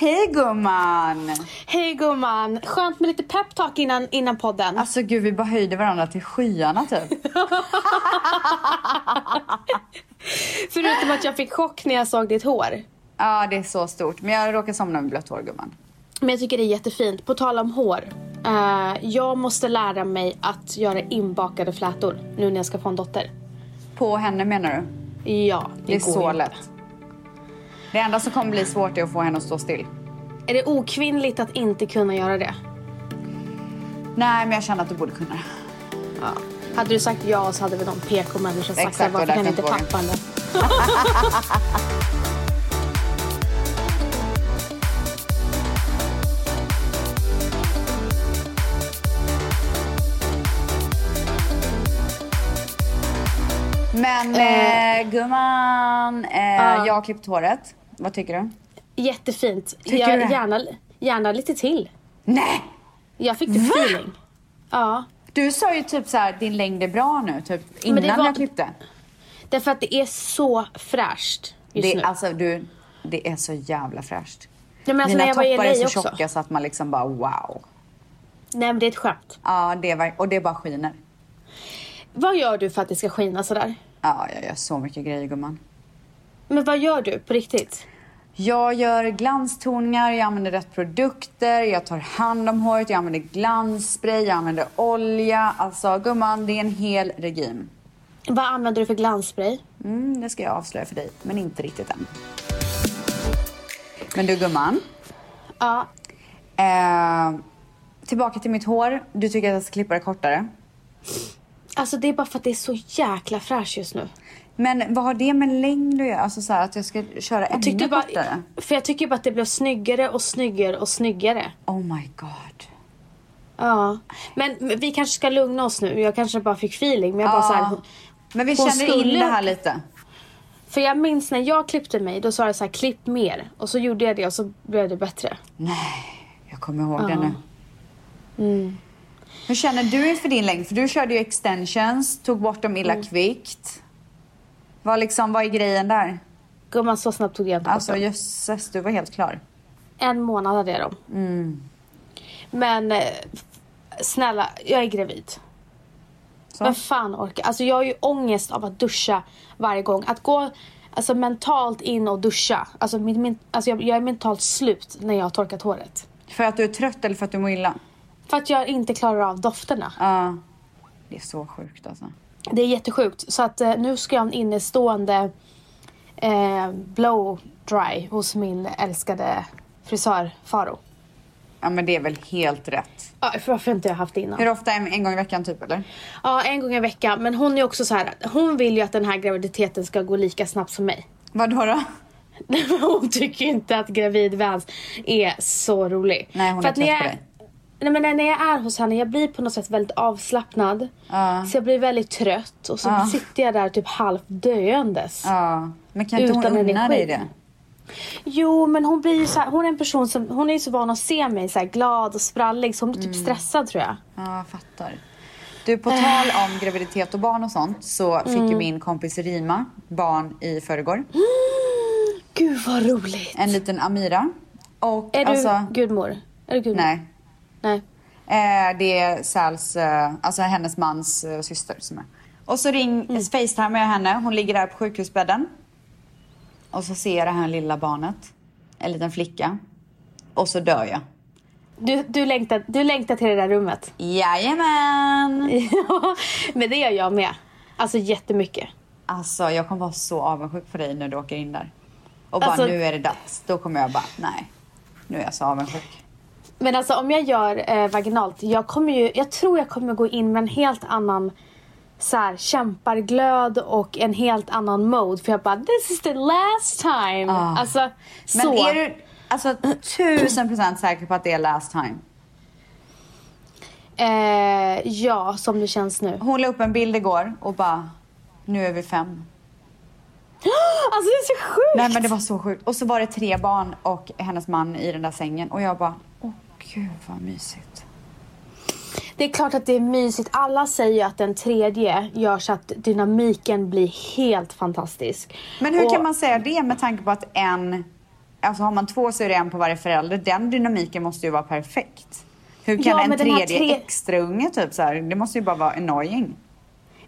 Hej gumman! Hej gumman! Skönt med lite peptalk innan, innan podden. Alltså gud, vi bara höjde varandra till skyarna typ. Förutom att jag fick chock när jag såg ditt hår. Ja, det är så stort. Men jag råkar somna med blött hår gumman. Men jag tycker det är jättefint. På tal om hår. eh, jag måste lära mig att göra inbakade flätor nu när jag ska få en dotter. På henne menar du? Ja, det, Det är går så inte. lätt. Det enda som kommer bli svårt är att få henne att stå still. Är det okvinnligt att inte kunna göra det? Nej, men jag känner att du borde kunna det. Ja. Hade du sagt ja så hade väl någon PK-människa sagt Exakt, varför kan inte pappan det? Men eh, gumman, eh, Ja. jag har klippt håret. Vad tycker du? Jättefint. Tycker jag, du det? gärna, gärna lite till. Nej! Jag fick det Va? feeling. Ja. Du sa ju typ så här, din längd är bra nu, typ innan var- jag klippte. Därför att det är så fräscht just Det, nu. alltså, du, det är så jävla fräscht. Nej, men alltså, Mina när jag var i toppar är så också. tjocka så att man liksom bara wow. Nej men det är ett skämt. Ja, det var, och det bara skiner. Vad gör du för att det ska skina sådär? Ja, jag gör så mycket grejer gumman. Men vad gör du på riktigt? Jag gör glanstoningar, jag använder rätt produkter, jag tar hand om håret, jag använder glansspray, jag använder olja. Alltså gumman, det är en hel regim. Vad använder du för glansspray? Mm, det ska jag avslöja för dig, men inte riktigt än. Men du gumman, Ja. eh, tillbaka till mitt hår. Du tycker att jag ska klippa det kortare. Alltså det är bara för att det är så jäkla fräscht just nu. Men vad har det med längd att göra? Alltså så här, att jag ska köra Jag ännu bara, kortare? för jag tycker bara att det blev snyggare och snyggare och snyggare. Oh my god. Ja. Men vi kanske ska lugna oss nu. Jag kanske bara fick feeling. Men jag bara så här, Men vi känner in skulle- det här lite. För jag minns när jag klippte mig, då sa jag så här, klipp mer. Och så gjorde jag det och så blev det bättre. Nej, jag kommer ihåg det Ja. nu. Mm. Hur känner du inför din längd? För du körde ju extensions, tog bort dem Mm. illa kvickt. Vad, liksom, vad är grejen där? Gumman, så snabbt tog jag inte Alltså jösses, du var helt klar. En månad hade jag dem. Mm. Men eh, snälla, jag är gravid. Så. Vem fan orkar? Alltså jag har ju ångest av att duscha varje gång. Att gå alltså, mentalt in och duscha. Alltså, min, min, alltså jag, jag är mentalt slut när jag har torkat håret. För att du är trött eller för att du mår illa? För att jag inte klarar av dofterna. Ja. Det är så sjukt alltså. Det är jättesjukt. Så att eh, nu ska jag ha en innestående eh, blow dry hos min älskade frisör Faro. Ja men det är väl helt rätt. Ja, för varför inte jag haft det innan? Hur ofta? En, en gång i veckan typ eller? Ja, en gång i veckan. Men hon är också så här. Hon vill ju att den här graviditeten ska gå lika snabbt som mig. Vadå då? hon tycker inte att gravidvans är så rolig. Nej, hon För är trött på dig. Nej men när jag är hos henne, jag blir på något sätt väldigt avslappnad. Ja. Så jag blir väldigt trött och så Ja. sitter jag där typ halvt döendes. Ja. Men kan inte hon Utan unna energi. dig det? Jo men hon blir så här, hon är en person som, hon är så van att se mig så här glad och sprallig så hon blir typ Mm. stressad tror jag. Ja, fattar. Du, på tal om graviditet och barn och sånt så fick Mm. ju min kompis Rima barn i förrgår. Gud vad roligt. En liten Amira. Och Är du alltså, gudmor? Är du gudmor? nej. Nej. Eh, det är Sals, eh, alltså hennes mans eh, syster som är. Och så ring, Mm. facetimar jag henne. Hon ligger där på sjukhusbädden. Och så ser jag det här lilla barnet. En liten flicka. Och så dör jag. Du, du, längtar, du längtar till det där rummet. Jajamän! Ja, men det gör jag med. Alltså jättemycket. Alltså jag kommer vara så avundsjuk på dig när du åker in där. Och bara Alltså- nu är det dags. Då kommer jag bara, nej. Nu är jag så avundsjuk. Men alltså om jag gör eh, vaginalt, jag kommer ju, jag tror jag kommer gå in med en helt annan så här, kämparglöd och en helt annan mode. För jag bara, this is the last time. Ah. Alltså, Men så. är du alltså tusen procent säker på att det är last time? Eh, ja, som det känns nu. Hon la upp en bild igår och bara, nu är vi fem. Alltså det är så sjukt! Nej men det var så sjukt. Och så var det tre barn och hennes man i den där sängen. Och jag bara, åh gud vad mysigt. Det är klart att det är mysigt. Alla säger ju att den tredje gör så att dynamiken blir helt fantastisk. Men hur Och- kan man säga det med tanke på att en alltså har man två så är det en på varje förälder. Den dynamiken måste ju vara perfekt. Hur kan Ja, en tredje tre- extra unge typ så här, det måste ju bara vara annoying.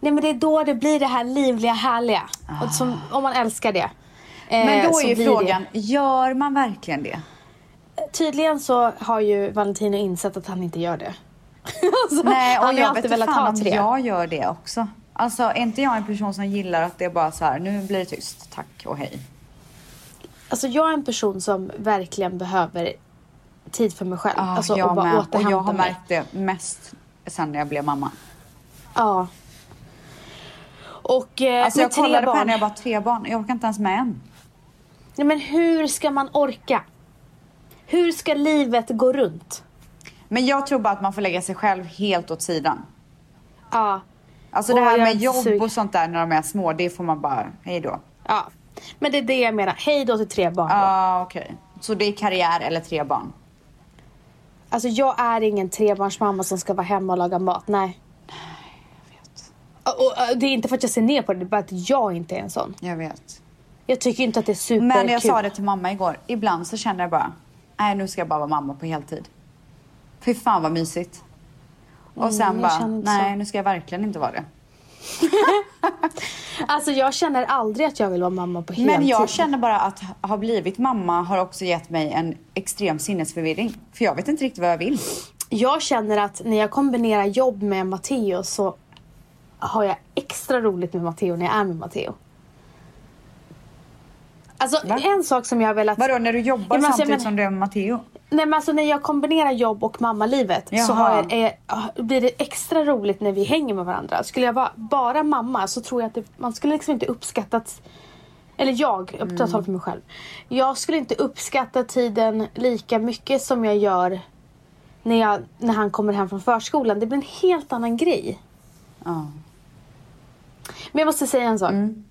Nej men det är då det blir det här livliga, härliga. Och som, om man älskar det. Men eh, då så är ju frågan, gör man verkligen det? Tydligen så har ju Valentino insett att han inte gör det. alltså, Nej, och han jag vet inte fan om jag gör det också. Alltså är inte jag en person som gillar att det är bara så här, nu blir det tyst, tack och hej. Alltså jag är en person som verkligen behöver tid för mig själv. Ja, alltså jag och bara med. Och jag har mig. märkt det mest sen när jag blev mamma. Ja. Och eh, Alltså jag kollade på henne jag bara tre barn. Jag orkar inte ens med en. Nej, men hur ska man orka? Hur ska livet gå runt? Men jag tror bara att man får lägga sig själv helt åt sidan. Ja. Alltså det här jag är med jobb och sånt där när de är små, det får man bara, hej då. ja. Men det är det jag menar. Hej då till tre barn. Ja, okej. Så det är karriär eller tre barn? Alltså jag är ingen trebarnsmamma som ska vara hemma och laga mat. Nej. Och, och, och det är inte för att jag ser ner på det, det är bara att jag inte är en sån. Jag vet. Jag tycker inte att det är superkul. Men jag sa det till mamma igår. Ibland så känner jag bara, nej nu ska jag bara vara mamma på heltid. Fy fan vad mysigt. Och Mm, sen bara, nej nu ska jag verkligen inte vara det. Alltså jag känner aldrig att jag vill vara mamma på heltid. Men jag känner bara att ha blivit mamma har också gett mig en extrem sinnesförvirring. För jag vet inte riktigt vad jag vill. Jag känner att när jag kombinerar jobb med Matteo så har jag extra roligt med Matteo när jag är med Matteo. Alltså Va? en sak som jag har velat... Vadå när du jobbar Ja, alltså, samtidigt men- som du är med Matteo? Nej men alltså när jag kombinerar jobb och mammalivet så Jaha. har jag, är, blir det extra roligt när vi hänger med varandra. Skulle jag vara bara mamma så tror jag att det, man skulle liksom inte uppskattat eller jag, jag tar mm. för mig själv. Jag skulle inte uppskatta tiden lika mycket som jag gör när, jag, när han kommer hem från förskolan. Det blir en helt annan grej. Ja. Men jag måste säga en sak. Mm.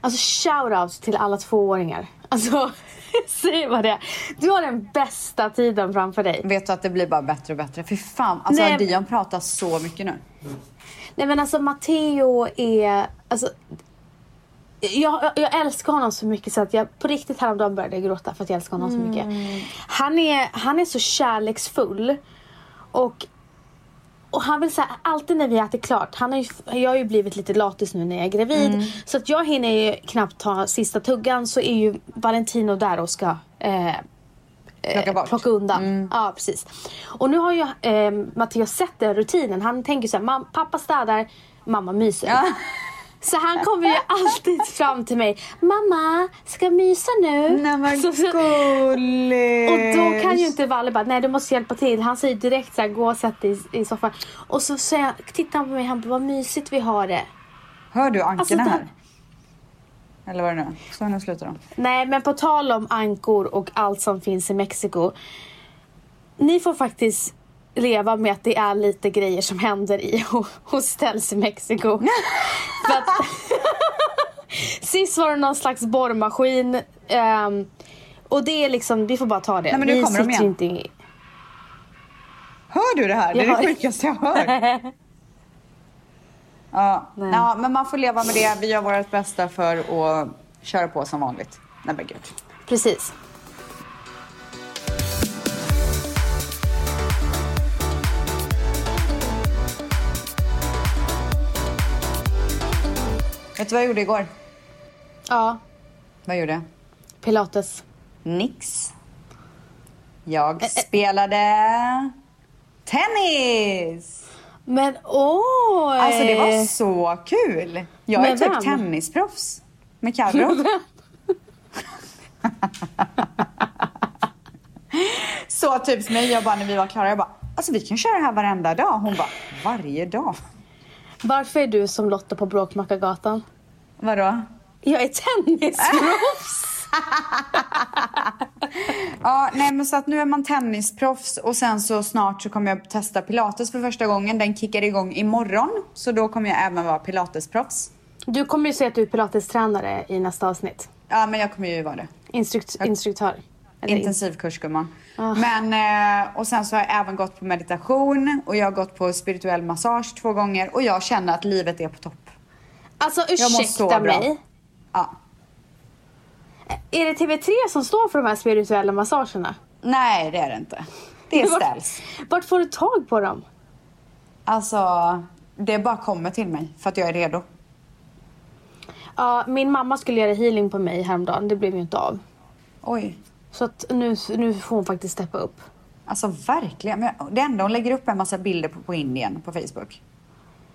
Alltså shout-out till alla tvååringar. Alltså, säg vad det är. Du har den bästa tiden framför dig. Vet du att det blir bara bättre och bättre? Fy fan, alltså Nej. Dion pratar så mycket nu. Nej men alltså Matteo är, alltså jag, jag- jag älskar honom så mycket så att jag på riktigt häromdagen började jag gråta för att jag älskar honom så mycket. Han är, han är så kärleksfull och och han vill säga alltid när vi äter klart, han har ju, jag har ju blivit lite latis nu när jag är gravid. Så att jag hinner ju knappt ta sista tuggan så är ju Valentino där och ska eh, Plocka bort. plocka undan. Ja, precis. Och nu har ju eh, Matteo sett den rutinen. Han tänker så här, "Mam- pappa städar, mamma myser. Ja. Så han kommer ju alltid fram till mig. Mamma, ska jag mysa nu? Nej men Så- så- och då kan ju inte Valle bara, nej du måste hjälpa till. Han säger direkt så här, gå och sätt dig i, i soffan. Och så säger han, tittar han på mig, han bara, vad mysigt vi har det. Hör du ankorna Alltså, här? Eller vad det nu? Så nu slutar de. Nej, men på tal om ankor och allt som finns i Mexiko. Ni får faktiskt leva med att det är lite grejer som händer i ho- hostels i Mexiko. För att, sist var det någon slags borrmaskin. ehm, och det är liksom, vi får bara ta det. Nej, men nu vi kommer de igen. inte i... Hör du det här? Det är Jag det sjukaste jag hör. Ja. Nej. ja, men man får leva med det. Vi gör vårt bästa för att köra på som vanligt. Nej men gud. Precis. Vet du vad jag gjorde igår? Ja, Vad gjorde jag? pilates. Nix. Jag spelade tennis. Men oj! Alltså det var så kul. Jag är Med typ vem? tennisproffs. Med Carro. så typ som mig. Jag bara när vi var klara, jag bara alltså vi kan köra det här varenda dag. Hon bara varje dag. Varför är du som Lotta på Bråkmakargatan? Vadå? Jag är tennisproffs! Ja, nej men så att nu är man tennisproffs och sen så snart så kommer jag testa pilates för första gången. Den kickar igång imorgon. Så då kommer jag även vara pilatesproffs. Du kommer ju säga att du är pilatestränare i nästa avsnitt. Ja, men jag kommer ju vara det. Instrukt- instruktör. Intensivkurs gumman. Ah. Men, eh, och sen så har jag även gått på meditation och jag har gått på spirituell massage två gånger och jag känner att livet är på topp. Alltså ursäkta mig. Ja. Är det TV3 som står för de här spirituella massagerna? Nej, det är det inte. Det är Vart- ställs. Vart får du tag på dem? Alltså, det bara kommer till mig för att jag är redo. Ja, min mamma skulle göra healing på mig häromdagen. Det blev ju inte av. Oj. Så att nu, nu får hon faktiskt steppa upp. Alltså verkligen. Men det enda hon lägger upp är en massa bilder på, på Indien på Facebook.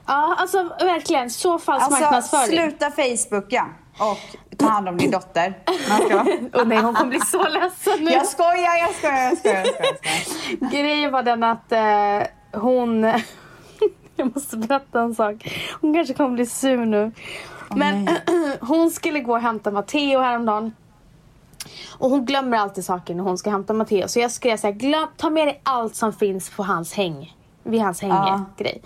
Ja, alltså verkligen. Så falsk Alltså marknadsföring. sluta Facebooka och ta hand om din dotter. Åh nej, hon kommer bli så ledsen nu. Jag skojar, jag skojar, jag skojar. Jag skojar, jag skojar. Grejen var den att eh, hon... jag måste berätta en sak. Hon kanske kommer bli sur nu. Men hon skulle gå och hämta Matteo häromdagen. Och hon glömmer alltid saker när hon ska hämta Matteo. Så jag skrev såhär, glöm, ta med dig allt som finns på hans häng. Vid hans hänggrej.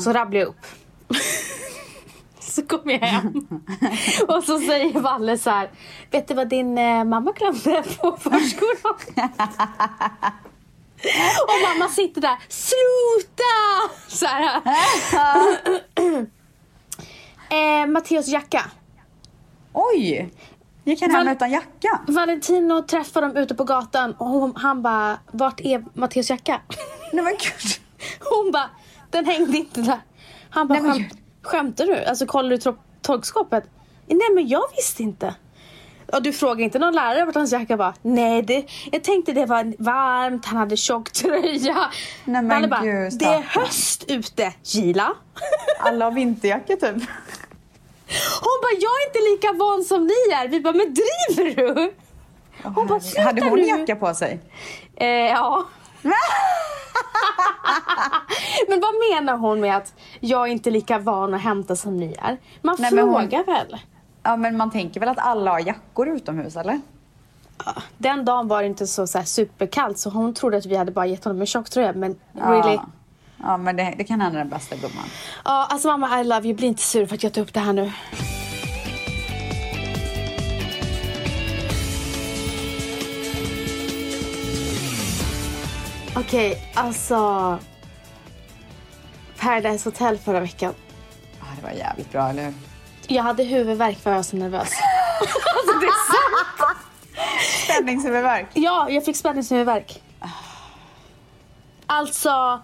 Så rabblar jag upp. så kommer jag hem. och så säger Valle så här, vet du vad din eh, mamma glömde på förskolan? Och mamma sitter där, sluta! Så här. eh, Matteos jacka. Oj! Gick han hem Val- utan jacka? Valentino träffar dem ute på gatan och hon, han bara, vart är Matteos jacka? Nej men gud. Hon bara, den hängde inte där. Han bara, Nej, Skäm, skämtar du? Alltså kollar du torkskåpet? Nej men jag visste inte. Och du frågar inte någon lärare vart hans jacka var? Nej, det, jag tänkte det var varmt, han hade tjock tröja. Nej, men bara, gud, det är höst ute, Gila. Alla har vinterjacka typ. Hon bara, jag är inte lika van som ni är. Vi bara, men driver du? Hon bara, sluta Hade hon nu. jacka på sig? Eh, ja. men vad menar hon med att jag är inte lika van att hämta som ni är? Man Nej, men hon- frågar väl? Ja men man tänker väl att alla har jackor utomhus eller? Ja, Den dagen var det inte så, så superkallt så hon trodde att vi hade bara gett honom en tjocktröja men really? Ja, men det, det kan hända den bästa gumman. Ja, alltså mamma I love you, bli inte sur för att jag tar upp det här nu. Okej, alltså... Paradise Hotel förra veckan. Ja, det var jävligt bra eller hur? Jag hade huvudvärk för jag var så nervös. alltså det är sant. Spänningshuvudvärk. Ja, jag fick spänningshuvudvärk. Alltså,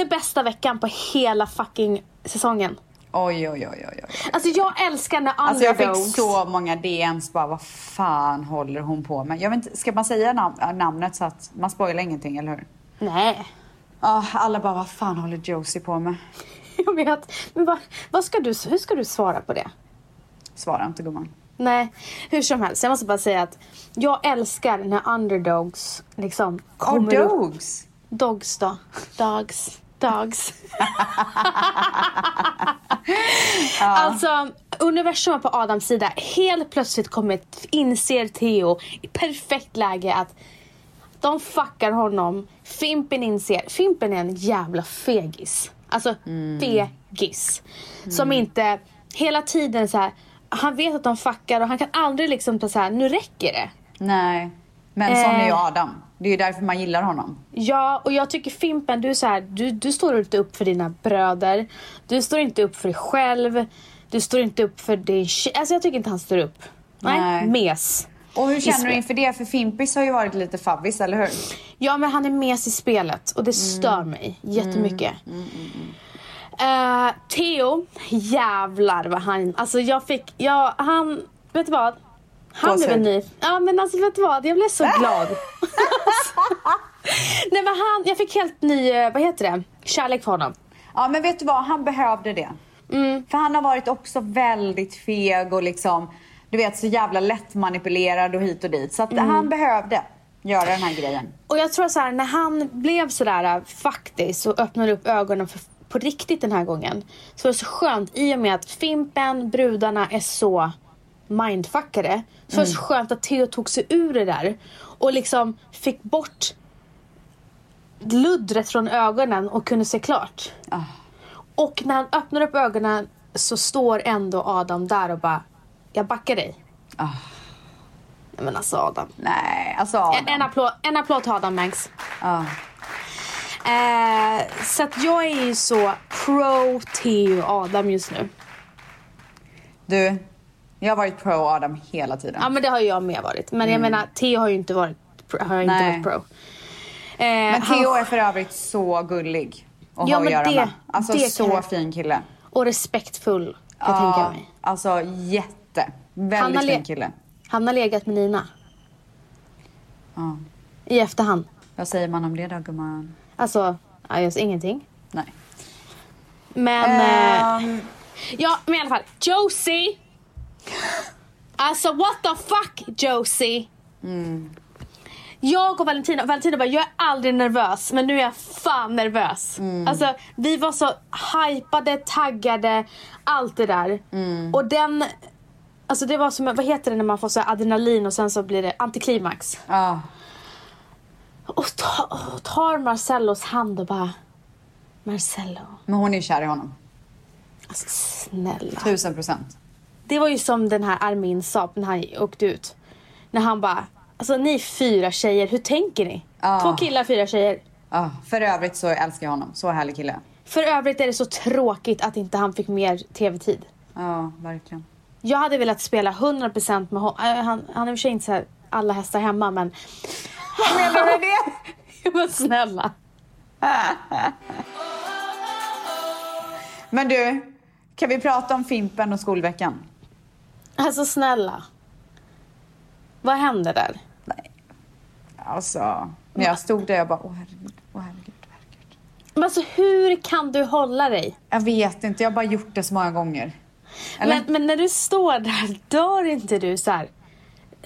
det bästa veckan på hela fucking säsongen. Oj, oj, oj, oj, oj. Alltså jag älskar när Alltså jag fick underdogs... så många DMs bara, vad fan håller hon på med? Jag vet inte, ska man säga nam- äh, namnet så att man spoilar ingenting, eller hur? Nej, Ja, alla bara, vad fan håller Josie på med? jag vet. Men vad, vad ska du, hur ska du svara på det? Svara inte gumman. Nej, hur som helst. Jag måste bara säga att jag älskar när underdogs liksom kommer upp. dogs! Dogs då. Dogs. Dogs. Alltså, universum är på Adams sida. Helt plötsligt kommer, inser Theo i perfekt läge att de fuckar honom. Fimpen inser, Fimpen är en jävla fegis. Alltså fegis. Som inte hela tiden så här. han vet att de fuckar och han kan aldrig liksom ta så här, nu räcker det. Nej, men sån är ju Eh. Adam. Det är ju därför man gillar honom. Ja, och jag tycker Fimpen, du är så här, du, du står inte upp för dina bröder. Du står inte upp för dig själv. Du står inte upp för din tjej. Alltså jag tycker inte han står upp. Nej, Nej. mes. Och hur känner du inför det? För Fimpis har ju varit lite favvis, eller hur? Ja, men han är mes i spelet och det stör mig jättemycket. Eh, Theo, jävlar vad han... Alltså jag fick... Ja, han... Vet du vad? Han blev en ny... Ja, men alltså vet du vad? Jag blev så glad. Nej, men han... Jag fick helt ny... eh, Vad heter det? Kärlek för honom. Ja, men vet du vad? Han behövde det. För han har varit också väldigt feg och liksom, du vet, så jävla lätt manipulerad och hit och dit. Så att han behövde göra den här grejen. Och jag tror så här, när han blev sådär äh, faktiskt och öppnade upp ögonen för, på riktigt den här gången. Så var det så skönt i och med att Fimpen, brudarna är så mindfuckade. Så det så skönt att Theo tog sig ur det där. Och liksom fick bort luddret från ögonen och kunde se klart. Ah. Och när han öppnar upp ögonen så står ändå Adam där och bara, jag backar dig. Ah. Nej, Men alltså Adam. Nej, alltså Adam. En, en, applåd, en applåd till Adam Mangs. Ja. Eh, så att jag är ju så pro Theo Adam just nu. Du, Jag har varit pro Adam hela tiden. Ja men det har ju jag med varit. Men jag menar Theo har ju inte varit, har inte Mm. Nej. varit pro. Eh, Men han- Theo är för övrigt så gullig att Ja, ha att göra det- med. Alltså det så jag- fin kille. Och respektfull kan jag tänka mig. Alltså jätte. Väldigt Han fin kille. Han har legat med Nina. Ja. I efterhand. Vad säger man om det då gumman? Alltså, ja, just ingenting. Nej. Men, eh, Ehm, ja men i alla fall. Josie! Alltså what the fuck Josie? Jag och Valentina, Valentina bara jag är aldrig nervös men nu är jag fan nervös. Alltså vi var så hypade, taggade, allt det där. Och den, alltså det var som, vad heter det när man får så här adrenalin och sen så blir det antiklimax. ja. Och, ta, och tar Marcellos hand och bara Marcello, Men hon är ju kär i honom. alltså snälla. Tusen procent. Det var ju som den här Armin sa när han åkte ut. När han bara, alltså ni fyra tjejer, hur tänker ni? Ja. Två killar, fyra tjejer. Ja, för övrigt så älskar jag honom. Så härlig kille. För övrigt är det så tråkigt att inte han fick mer tv-tid. Ja, verkligen. Jag hade velat spela 100% med honom. Äh, han, han är i och för sig inte så här alla hästar hemma men... Vad menar du med det? men snälla. Men du, kan vi prata om Fimpen och skolveckan? Alltså snälla. Vad hände där? Nej. Alltså, när jag stod där jag bara, åh herregud, åh herregud, herregud. Men alltså hur kan du hålla dig? Jag vet inte, jag har bara gjort det så många gånger. Eller? Men, men när du står där, dör inte du så här?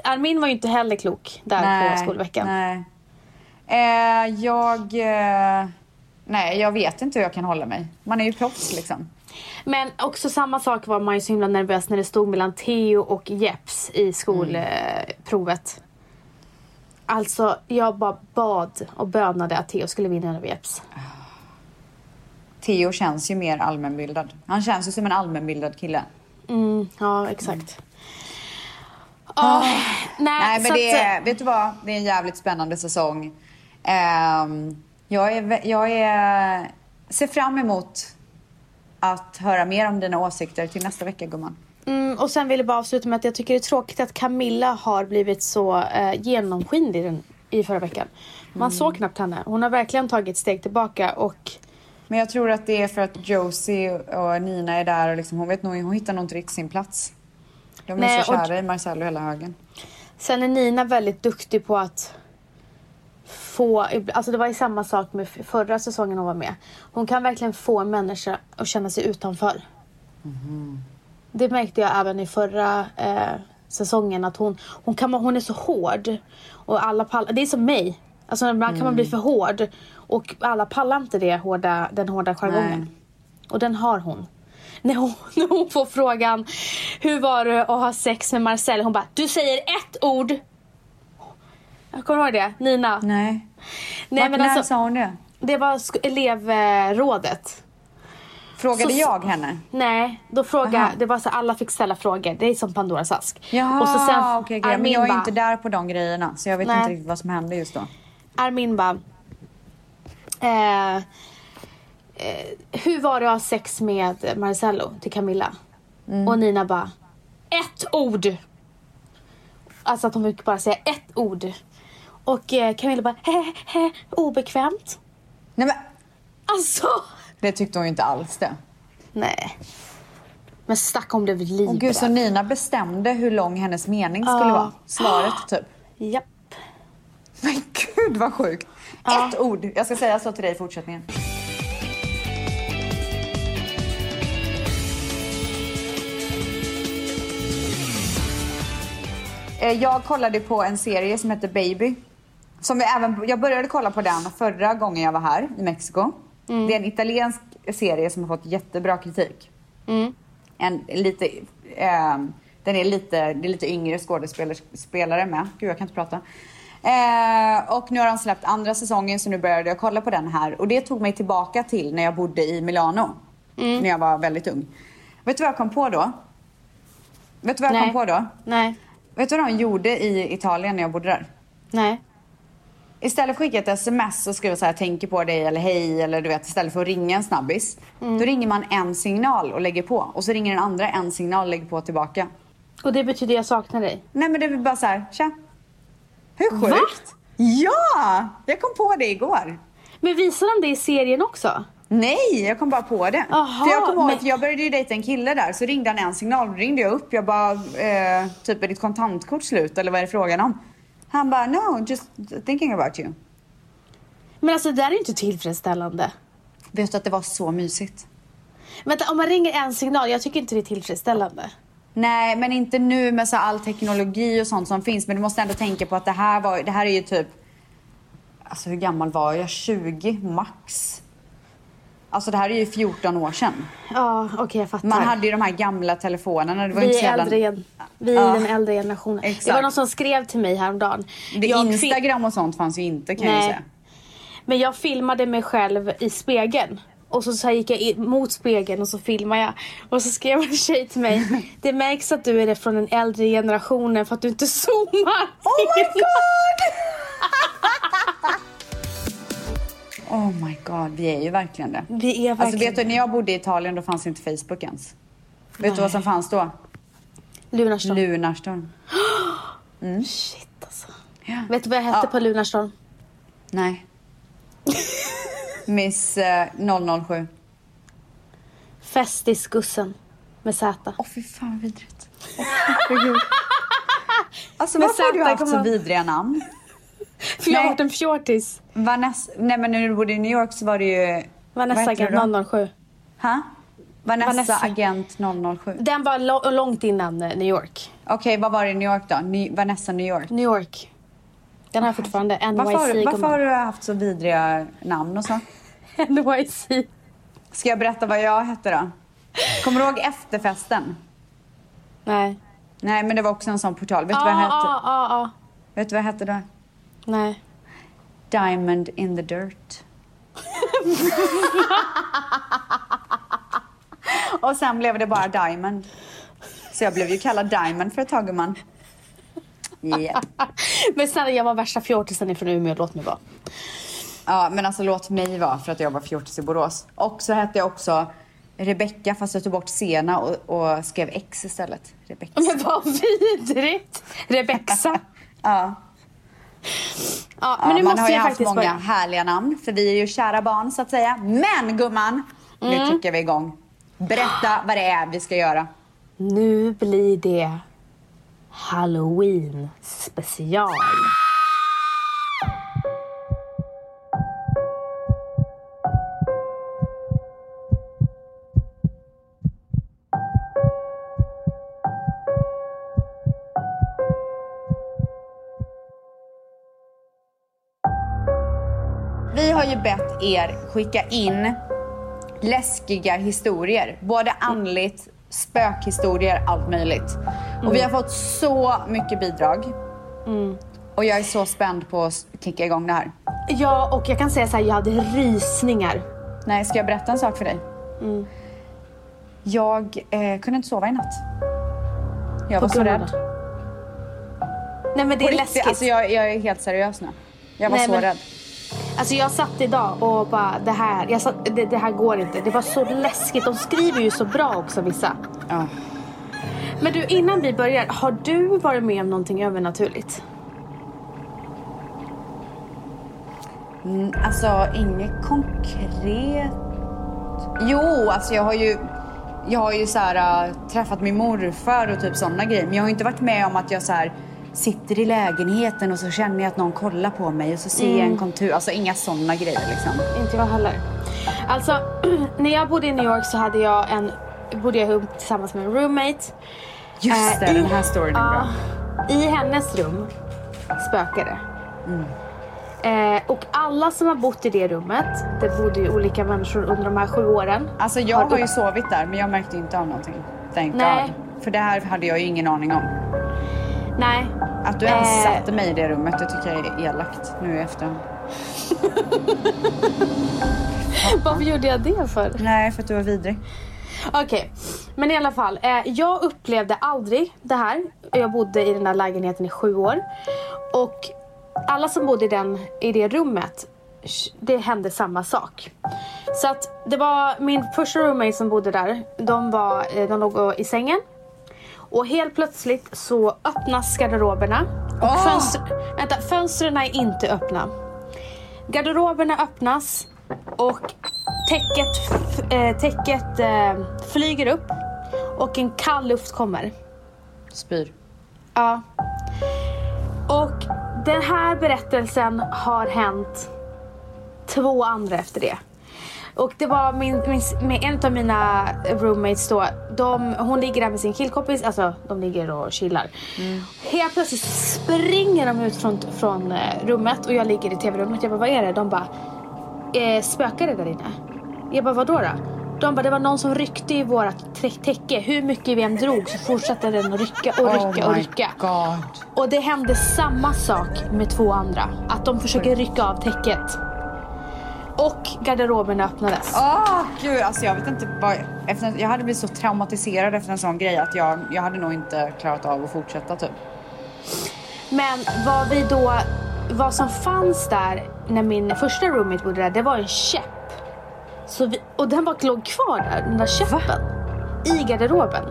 Armin var ju inte heller klok där på skolveckan. Nej. Eh, jag... Eh, nej, jag vet inte hur jag kan hålla mig. Man är ju proffs liksom. Men också samma sak var man ju så himla nervös när det stod mellan Theo och Jeps i skolprovet. Alltså, jag bara bad och bönade att Theo skulle vinna över Jeps. Theo känns ju mer allmänbildad. Han känns ju som en allmänbildad kille. Mm, ja, exakt. Ja, nej, Nej, så men det att, är, vet du vad? Det är en jävligt spännande säsong. Ehm, jag är, jag är, ser fram emot att höra mer om dina åsikter till nästa vecka, gumman. Mm, och sen vill jag bara avsluta med att jag tycker det är tråkigt att Camilla har blivit så eh, genomskinlig den, i förra veckan. Man såg knappt henne. Hon har verkligen tagit steg tillbaka och Men jag tror att det är för att Josie och Nina är där och liksom, hon vet nog, hon hittar nog inte riktigt sin plats. De är Nej, så och- kära i Marcello hela högen. Sen är Nina väldigt duktig på att få, alltså det var ju samma sak med förra säsongen hon var med. Hon kan verkligen få en människa att känna sig utanför. Det märkte jag även i förra eh, säsongen att hon, hon, kan, hon är så hård. Och alla pallar, det är som mig. Alltså ibland kan man bli för hård och alla pallar inte det hårda, den hårda jargongen. Och den har hon. När hon, när hon får frågan hur var det att ha sex med Marcel? Hon bara, du säger ett ord. Jag kommer ihåg det, Nina. Nej. Nej, Vart, men när alltså, sa hon det? det var elevrådet. Frågade Så- jag henne? Nej, då frågade Aha. det var så alla fick ställa frågor. Det är som Pandoras ask. Jaha, och så sen okej, okej. Men jag är bara, inte där på de grejerna. Så jag vet Nej. inte riktigt vad som hände just då. Armin bara, eh, eh, hur var det att ha sex med Marcello till Camilla? Mm. Och Nina bara, ett ord. Alltså att hon fick bara säga ett ord. Och eh, Camilla bara, he, he, obekvämt. Nej men, Alltså, det tyckte hon ju inte alls det. nej. Men snacka om det blir livrädd. Och gud, så Nina bestämde hur lång hennes mening skulle Ja. vara. Svaret typ. Japp. Men gud vad sjukt. Ja. Ett ord. Jag ska säga så till dig i fortsättningen. Eh, Jag kollade på en serie som heter Baby. Som vi även, jag började kolla på den förra gången jag var här i Mexiko. Det är en italiensk serie som har fått jättebra kritik. Mm. En lite, ehm, den är lite, det är lite yngre skådespelare spelare med. Gud, jag kan inte prata. Eh, och nu har de släppt andra säsongen så nu började jag kolla på den här. Och det tog mig tillbaka till när jag bodde i Milano. När jag var väldigt ung. Vet du vad jag kom på då? Vet du vad jag Nej. kom på då? Nej. Vet du vad de gjorde i Italien när jag bodde där? Nej. Istället för att skicka ett sms och skriva så här, tänker på dig eller hej eller du vet istället för att ringa en snabbis. Då ringer man en signal och lägger på och så ringer den andra en signal och lägger på tillbaka. Och det betyder jag saknar dig. Nej men det är bara så här, tja. Hur Va? sjukt? Ja! Jag kom på det igår. Men visar de det i serien också? Nej, jag kom bara på det. Aha, för jag kommer ihåg men- att jag började ju dejta en kille där, så ringde han en signal. Då ringde jag upp. Jag bara, eh, typ är ditt kontantkort slut eller vad är det frågan om? Han bara, no, just thinking about you. Men alltså det där är inte tillfredsställande. Vet du att det var så mysigt? Vänta, om man ringer en signal, jag tycker inte det är tillfredsställande. Nej, men inte nu med så all teknologi och sånt som finns. Men du måste ändå tänka på att det här, var, det här är ju typ... Alltså hur gammal var jag? 20 max. Alltså det här är ju 14 år sedan. Ja, okej jag fattar. Man hade ju de här gamla telefonerna. Det var inte vi så är äldre. Vi är Ja. den äldre generationen. Det Exakt. var någon som skrev till mig häromdagen. Det Jag Instagram och sånt fanns ju inte kan jag Nej. säga. Men jag filmade mig själv i spegeln. Och så, så här gick jag in mot spegeln och så filmade jag. Och så skrev en tjej till mig. Det märks att du är från den äldre generationen för att du inte zoomar. Oh my god! oh my god, vi är ju verkligen det. Vi är Alltså verkligen vet du, när jag bodde i Italien då fanns inte Facebook ens. Vet du vad som fanns då? Lunarstorm. Lunarstorm. Shit alltså. Ja. Vet du vad jag hette Ja. på Lunarstorm? Nej. Miss eh, 007. Festisgussen. Med Z. Åh fy fan vidrigt. Herregud. Alltså varför har du haft så vidriga namn? För jag har varit en fjortis. Vanessa, nej men när du bodde i New York så var det ju... Vanessa du? Agent 007. Ha? Vanessa, Vanessa. Agent 007. Den var lo- långt innan eh, New York. Okej, vad var det i New York då? Ny, Vanessa New York. New York. Den har fortfarande. NYC. Varför, har du- varför har du haft så vidriga namn och så? NYC. Ska jag berätta vad jag hette då? Kommer du ihåg efterfesten? Nej. Nej, men det var också en sån portal. Vet du Ja, vad jag hette? ja, ja, ja. Vet du vad jag hette då? Nej. Diamond in the dirt. och sen blev det bara Diamond. Så jag blev ju kallad Diamond för ett tag gumman. Ja. Men snälla, jag var värsta fjortisen ifrån Umeå. Låt mig vara. ja, men alltså låt mig vara för att jag var fjortis i Borås. Och så hette jag också Rebecka fast jag tog bort Sena och, och skrev X istället. Rebecka. Men vad vidrigt! Rebexa. Ja. Ja, Ja, men nu man måste har ju jag haft faktiskt många börja. härliga namn för vi är ju kära barn så att säga. Men gumman, nu Mm. kickar vi igång. Berätta vad det är vi ska göra. Nu blir det Halloween special. Har ju bett er skicka in läskiga historier. Både andligt, spökhistorier, allt möjligt. Och vi har fått så mycket bidrag. Och jag är så spänd på att kicka igång det här. Ja, och jag kan säga så här, jag hade rysningar. Nej, ska jag berätta en sak för dig? Mm. Jag eh, kunde inte sova i natt. Jag På var så rädd. Nej men det är läskigt. Alltså jag, jag är helt seriös nu. Jag var Nej, så men- rädd. Alltså jag satt idag och bara det här, satt, det, det här går inte. Det var så läskigt. De skriver ju så bra också vissa. Ja. Men du innan vi börjar, har du varit med om någonting övernaturligt? Mm, alltså inget konkret. Jo, alltså jag har ju, jag har ju så här, äh, träffat min morfar och typ sådana grejer. Men jag har inte varit med om att jag så här, sitter i lägenheten och så känner jag att någon kollar på mig och så ser jag en kontur. Alltså inga sådana grejer liksom. Inte jag heller. Alltså, när jag bodde i New York så hade jag en, bodde jag tillsammans med en roommate. Just det, Eh, i- den här storyn är bra. Ja, I hennes rum spökade eh, Och alla som har bott i det rummet, det bodde ju olika människor under de här sju åren. Alltså jag har har ju sovit där men jag märkte inte av någonting. Thank Nej. God. För det här hade jag ju ingen aning om. Nej. Att du ens Eh. satte mig i det rummet, det tycker jag är elakt nu i efterhand. Varför gjorde jag det för? Nej, för att du var vidrig. Okej, men i alla fall. Eh, jag upplevde aldrig det här. Jag bodde i den där lägenheten i sju år. Och alla som bodde i, den, i det rummet, det hände samma sak. Så att det var min första roommate som bodde där. De, var, eh, de låg i sängen. Och helt plötsligt så öppnas garderoberna. Och Åh! fönster, vänta, fönstren är inte öppna. Garderoberna öppnas och täcket, eh, täcket eh, flyger upp och en kall luft kommer. Spyr. Ja. Och den här berättelsen har hänt två andra efter det. Och det var min, min, med en av mina roommates då. De, hon ligger där med sin killkompis, alltså de ligger och chillar. Helt plötsligt springer de ut från, från eh, rummet och jag ligger i tv-rummet. Jag bara, vad är det? De bara, eh, spökar det där inne? Jag bara, vadå då? De bara, det var någon som ryckte i vårat tä- täcke. Hur mycket vi än drog så fortsatte den att rycka och rycka och oh rycka. god. Och det hände samma sak med två andra. Att de försöker rycka av täcket. Och garderoben öppnades. Åh gud, alltså jag vet inte vad... Efter, jag hade blivit så traumatiserad efter en sån grej att jag, jag hade nog inte klarat av att fortsätta typ. Men vad vi då, vad som fanns där när min första roommate bodde där, det var en käpp. Så vi, och den var, låg kvar där, den där käppen. I garderoben.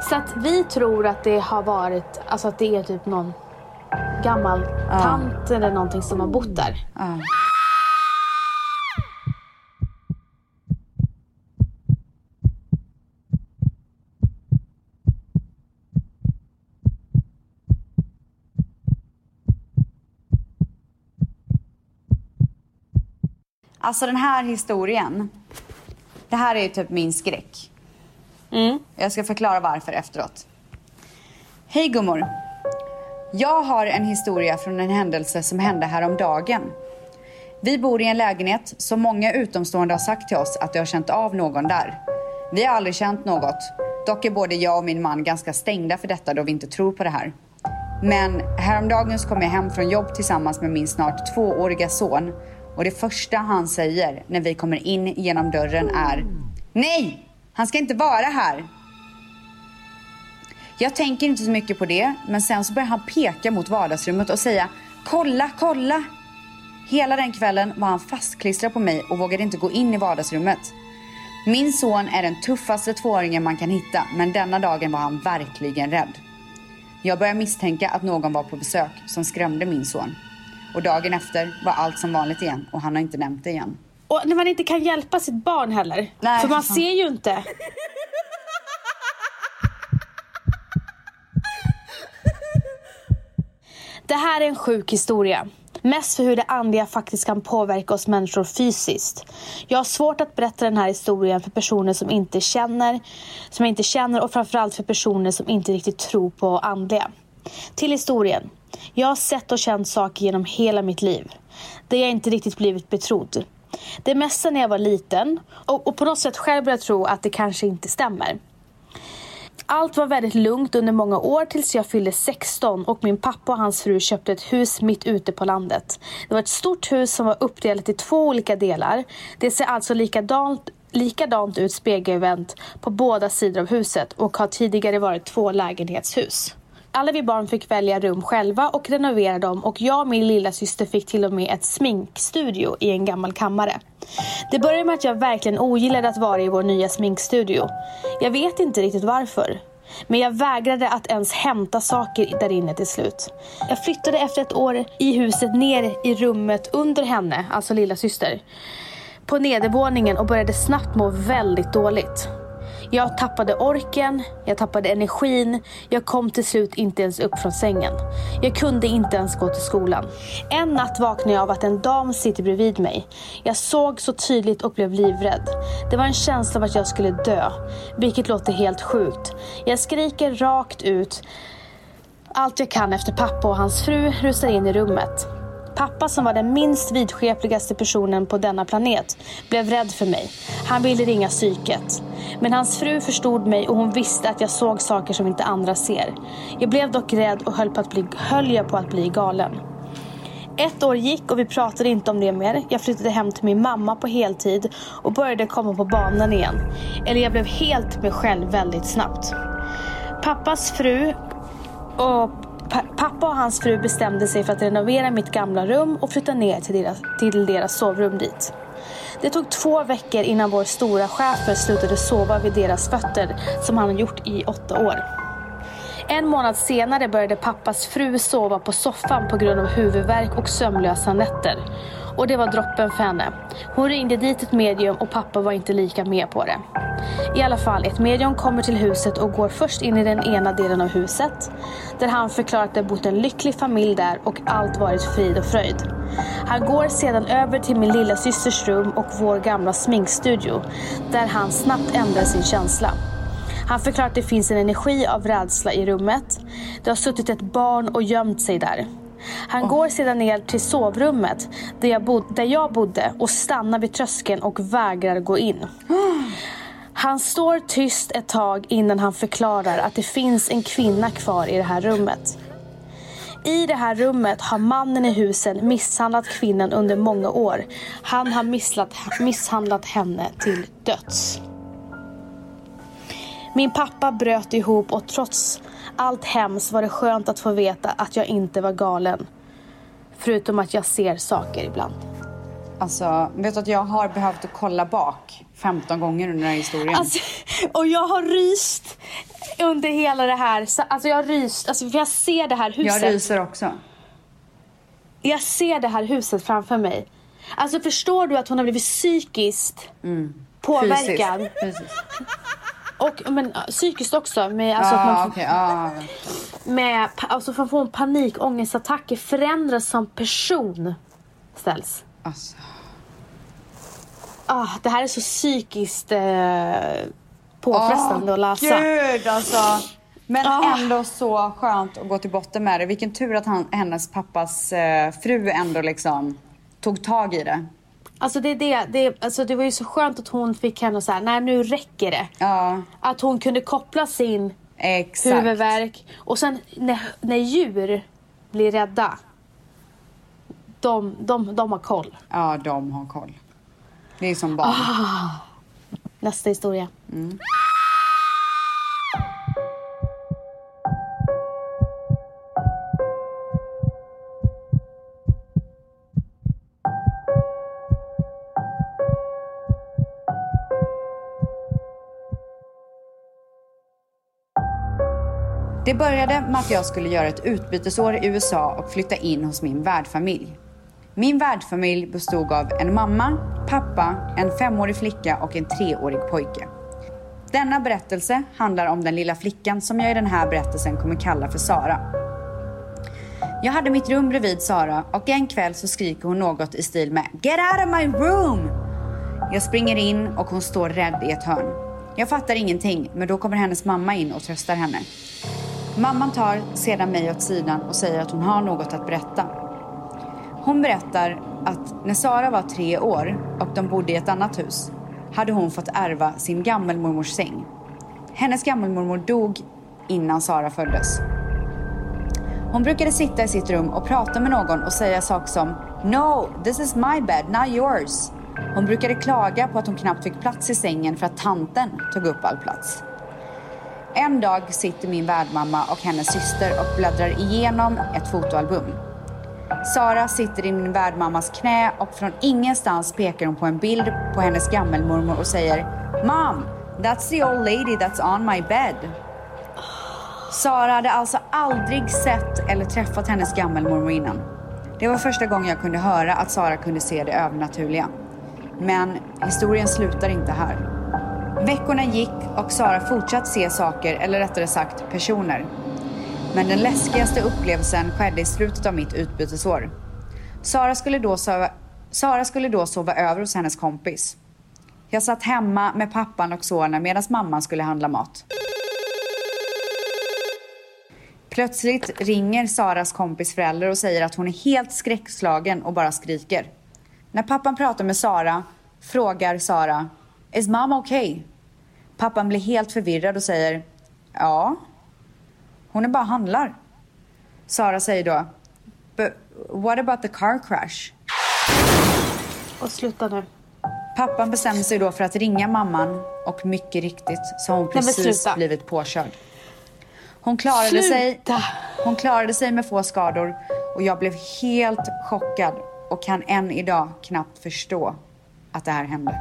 Så att vi tror att det har varit, alltså att det är typ någon gammal tant eller någonting som har bott där. Ja. Alltså den här historien. Det här är ju typ min skräck. Mm. Jag ska förklara varför efteråt. Hej gummor. Jag har en historia från en händelse som hände häromdagen. Vi bor i en lägenhet som många utomstående har sagt till oss att de har känt av någon där. Vi har aldrig känt något. Dock är både jag och min man ganska stängda för detta då vi inte tror på det här. Men häromdagen så kom jag hem från jobb tillsammans med min snart tvååriga son och det första han säger när vi kommer in genom dörren är Nej! Han ska inte vara här! Jag tänker inte så mycket på det, men sen så börjar han peka mot vardagsrummet och säga Kolla, kolla! Hela den kvällen var han fastklistrad på mig och vågade inte gå in i vardagsrummet. Min son är den tuffaste tvååringen man kan hitta, men denna dagen var han verkligen rädd. Jag börjar misstänka att någon var på besök som skrämde min son. Och dagen efter var allt som vanligt igen och han har inte nämnt det igen. Och när man inte kan hjälpa sitt barn heller. Nej, för man ser ju inte. Det här är en sjuk historia. Mest för hur det andliga faktiskt kan påverka oss människor fysiskt. Jag har svårt att berätta den här historien för personer som inte känner, som inte känner och framförallt för personer som inte riktigt tror på andliga. Till historien. Jag har sett och känt saker genom hela mitt liv. Där jag inte riktigt blivit betrodd. Det mesta när jag var liten och, och på något sätt själv började tro att det kanske inte stämmer. Allt var väldigt lugnt under många år tills jag fyllde 16 och min pappa och hans fru köpte ett hus mitt ute på landet. Det var ett stort hus som var uppdelat i två olika delar. Det ser alltså likadant, likadant ut spegelvänt på båda sidor av huset och har tidigare varit två lägenhetshus. Alla vi barn fick välja rum själva och renovera dem och jag och min lilla syster fick till och med ett sminkstudio i en gammal kammare. Det började med att jag verkligen ogillade att vara i vår nya sminkstudio. Jag vet inte riktigt varför. Men jag vägrade att ens hämta saker där inne till slut. Jag flyttade efter ett år i huset ner i rummet under henne, alltså lilla syster, på nedervåningen och började snabbt må väldigt dåligt. Jag tappade orken, jag tappade energin, jag kom till slut inte ens upp från sängen. Jag kunde inte ens gå till skolan. En natt vaknade jag av att en dam sitter bredvid mig. Jag såg så tydligt och blev livrädd. Det var en känsla av att jag skulle dö, vilket låter helt sjukt. Jag skriker rakt ut allt jag kan efter pappa och hans fru rusar in i rummet. Pappa som var den minst vidskepligaste personen på denna planet blev rädd för mig. Han ville ringa psyket. Men hans fru förstod mig och hon visste att jag såg saker som inte andra ser. Jag blev dock rädd och höll, på att bli, höll jag på att bli galen. Ett år gick och vi pratade inte om det mer. Jag flyttade hem till min mamma på heltid och började komma på banan igen. Eller jag blev helt mig själv väldigt snabbt. Pappas fru och Pappa och hans fru bestämde sig för att renovera mitt gamla rum och flytta ner till deras, till deras sovrum dit. Det tog två veckor innan vår stora chefer slutade sova vid deras fötter som han gjort i åtta år. En månad senare började pappas fru sova på soffan på grund av huvudvärk och sömnlösa nätter. Och det var droppen för henne. Hon ringde dit ett medium och pappa var inte lika med på det. I alla fall, ett medium kommer till huset och går först in i den ena delen av huset. Där han förklarar att det bott en lycklig familj där och allt varit frid och fröjd. Han går sedan över till min lilla systers rum och vår gamla sminkstudio. Där han snabbt ändrar sin känsla. Han förklarar att det finns en energi av rädsla i rummet. Det har suttit ett barn och gömt sig där. Han går sedan ner till sovrummet där jag, bod- där jag bodde och stannar vid tröskeln och vägrar gå in. Ah! Han står tyst ett tag innan han förklarar att det finns en kvinna kvar i det här rummet. I det här rummet har mannen i husen misshandlat kvinnan under många år. Han har misslat, misshandlat henne till döds. Min pappa bröt ihop och trots allt hemskt var det skönt att få veta att jag inte var galen. Förutom att jag ser saker ibland. Alltså, vet du att jag har behövt kolla bak 15 gånger under den här historien. Alltså, och jag har ryst under hela det här. Så- Alltså jag har ryst, alltså för jag ser det här huset. jag ryser också. Jag ser det här huset framför mig. Alltså förstår du att hon har blivit psykiskt påverkad? Fysiskt. Och men, psykiskt också. Med, alltså, att Ah, man, okej. ah. med, alltså för att få en panikångestattacker förändras som person. Ställs. Alltså. Ah, det här är så psykiskt eh, påfrestande Åh, att läsa. Gud alltså. Men Ah. ändå så skönt att gå till botten med det. Vilken tur att han, hennes pappas eh, fru ändå liksom tog tag i det. Alltså det, är det, det, alltså det var ju så skönt att hon fick henne att säga, nej nu räcker det. Ja, Att hon kunde koppla sin exakt. huvudvärk och sen när, när djur blir rädda. De, de, de har koll. Ja, de har koll. Det är som barn. Ah. Nästa historia. Det började med att jag skulle göra ett utbytesår i USA och flytta in hos min värdfamilj. Min värdfamilj bestod av en mamma, pappa, en femårig flicka och en treårig pojke. Denna berättelse handlar om den lilla flickan som jag i den här berättelsen kommer kalla för Sara. Jag hade mitt rum bredvid Sara och en kväll så skriker hon något i stil med “Get out of my room!” Jag springer in och hon står rädd i ett hörn. Jag fattar ingenting men då kommer hennes mamma in och tröstar henne. Mamman tar sedan mig åt sidan och säger att hon har något att berätta. Hon berättar att när Sara var tre år och de bodde i ett annat hus hade hon fått ärva sin gammelmormors säng. Hennes gammelmormor dog innan Sara föddes. Hon brukade sitta i sitt rum och prata med någon och säga saker som “No, this is my bed, not yours”. Hon brukade klaga på att hon knappt fick plats i sängen för att tanten tog upp all plats. En dag sitter min värdmamma och hennes syster och bläddrar igenom ett fotoalbum. Sara sitter i min värdmammas knä och från ingenstans pekar hon på en bild på hennes gammelmormor och säger Mom, that's the old lady that's on my bed. Sara hade alltså aldrig sett eller träffat hennes gammelmormor innan. Det var första gången jag kunde höra att Sara kunde se det övernaturliga. Men historien slutar inte här. Veckorna gick och Sara fortsatte se saker, eller rättare sagt personer. Men den läskigaste upplevelsen skedde i slutet av mitt utbytesår. Sara skulle då sova, Sara skulle då sova över hos hennes kompis. Jag satt hemma med pappan och sonen medan mamman skulle handla mat. Plötsligt ringer Saras kompis förälder och säger att hon är helt skräckslagen och bara skriker. När pappan pratar med Sara frågar Sara Is mamma okay? Pappan blir helt förvirrad och säger Ja. Hon är bara handlar. Sara säger då But what about the car crash? Och sluta nu. Pappan bestämmer sig då för att ringa mamman och mycket riktigt så har hon precis sluta. blivit påkörd. Hon klarade sig Sluta! Hon klarade sig med få skador och jag blev helt chockad och kan än idag knappt förstå att det här hände.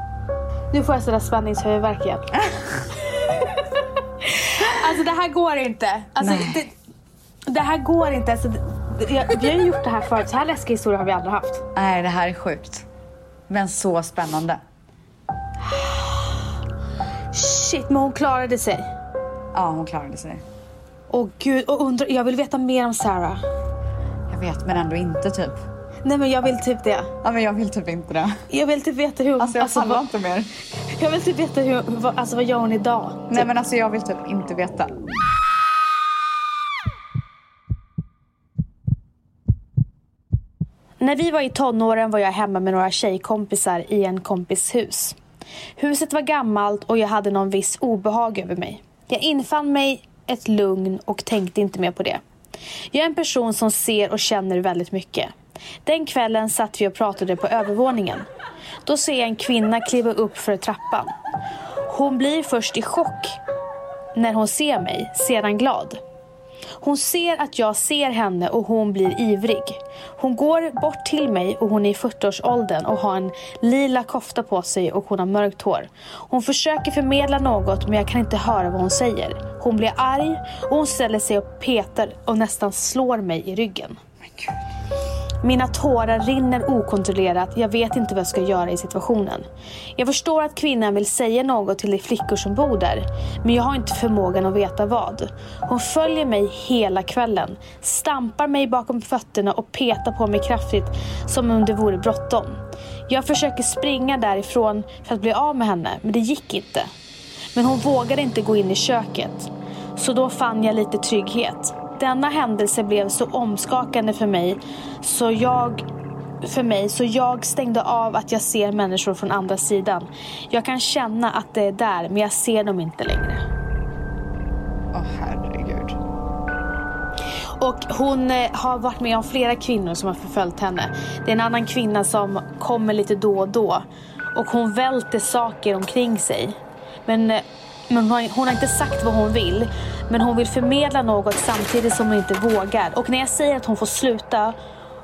Nu får jag sådär spänningshuvudvärk igen. alltså det här går inte. Alltså, det, det, här går inte. Alltså, det, vi har gjort det här förut. Så här läskiga historier har vi aldrig haft. Nej, det här är sjukt. Men så spännande. Shit, men hon klarade sig. Ja, hon klarade sig. Åh gud, och undra, jag vill veta mer om Sarah. Jag vet, men ändå inte typ. Nej men jag vill typ det. Ja, men jag vill typ inte det. Jag vill typ veta hur... Alltså jag alltså, pallar inte mer. jag vill typ veta hur, vad, alltså vad gör hon idag? Typ. Nej men alltså jag vill typ inte veta. När vi var i tonåren var jag hemma med några tjejkompisar i en kompis hus. Huset var gammalt och jag hade någon viss obehag över mig. Jag infann mig ett lugn och tänkte inte mer på det. Jag är en person som ser och känner väldigt mycket. Den kvällen satt vi och pratade på övervåningen. Då ser jag en kvinna kliva upp för trappan. Hon blir först i chock när hon ser mig, sedan glad. Hon ser att jag ser henne och hon blir ivrig. Hon går bort till mig och hon är i 40-årsåldern och har en lila kofta på sig och hon har mörkt hår. Hon försöker förmedla något men jag kan inte höra vad hon säger. Hon blir arg och hon ställer sig och petar och nästan slår mig i ryggen. Mina tårar rinner okontrollerat. Jag vet inte vad jag ska göra i situationen. Jag förstår att kvinnan vill säga något till de flickor som bor där. Men jag har inte förmågan att veta vad. Hon följer mig hela kvällen. Stampar mig bakom fötterna och petar på mig kraftigt som om det vore bråttom. Jag försöker springa därifrån för att bli av med henne, men det gick inte. Men hon vågade inte gå in i köket. Så då fann jag lite trygghet. Denna händelse blev så omskakande för mig så jag för mig så jag stängde av att jag ser människor från andra sidan. Jag kan känna att det är där men jag ser dem inte längre. Åh herregud. Och hon eh, har varit med om flera kvinnor som har förföljt henne. Det är en annan kvinna som kommer lite då och då. Och hon välter saker omkring sig. Men, eh, men hon, har, hon har inte sagt vad hon vill. Men hon vill förmedla något samtidigt som hon inte vågar. Och när jag säger att hon får sluta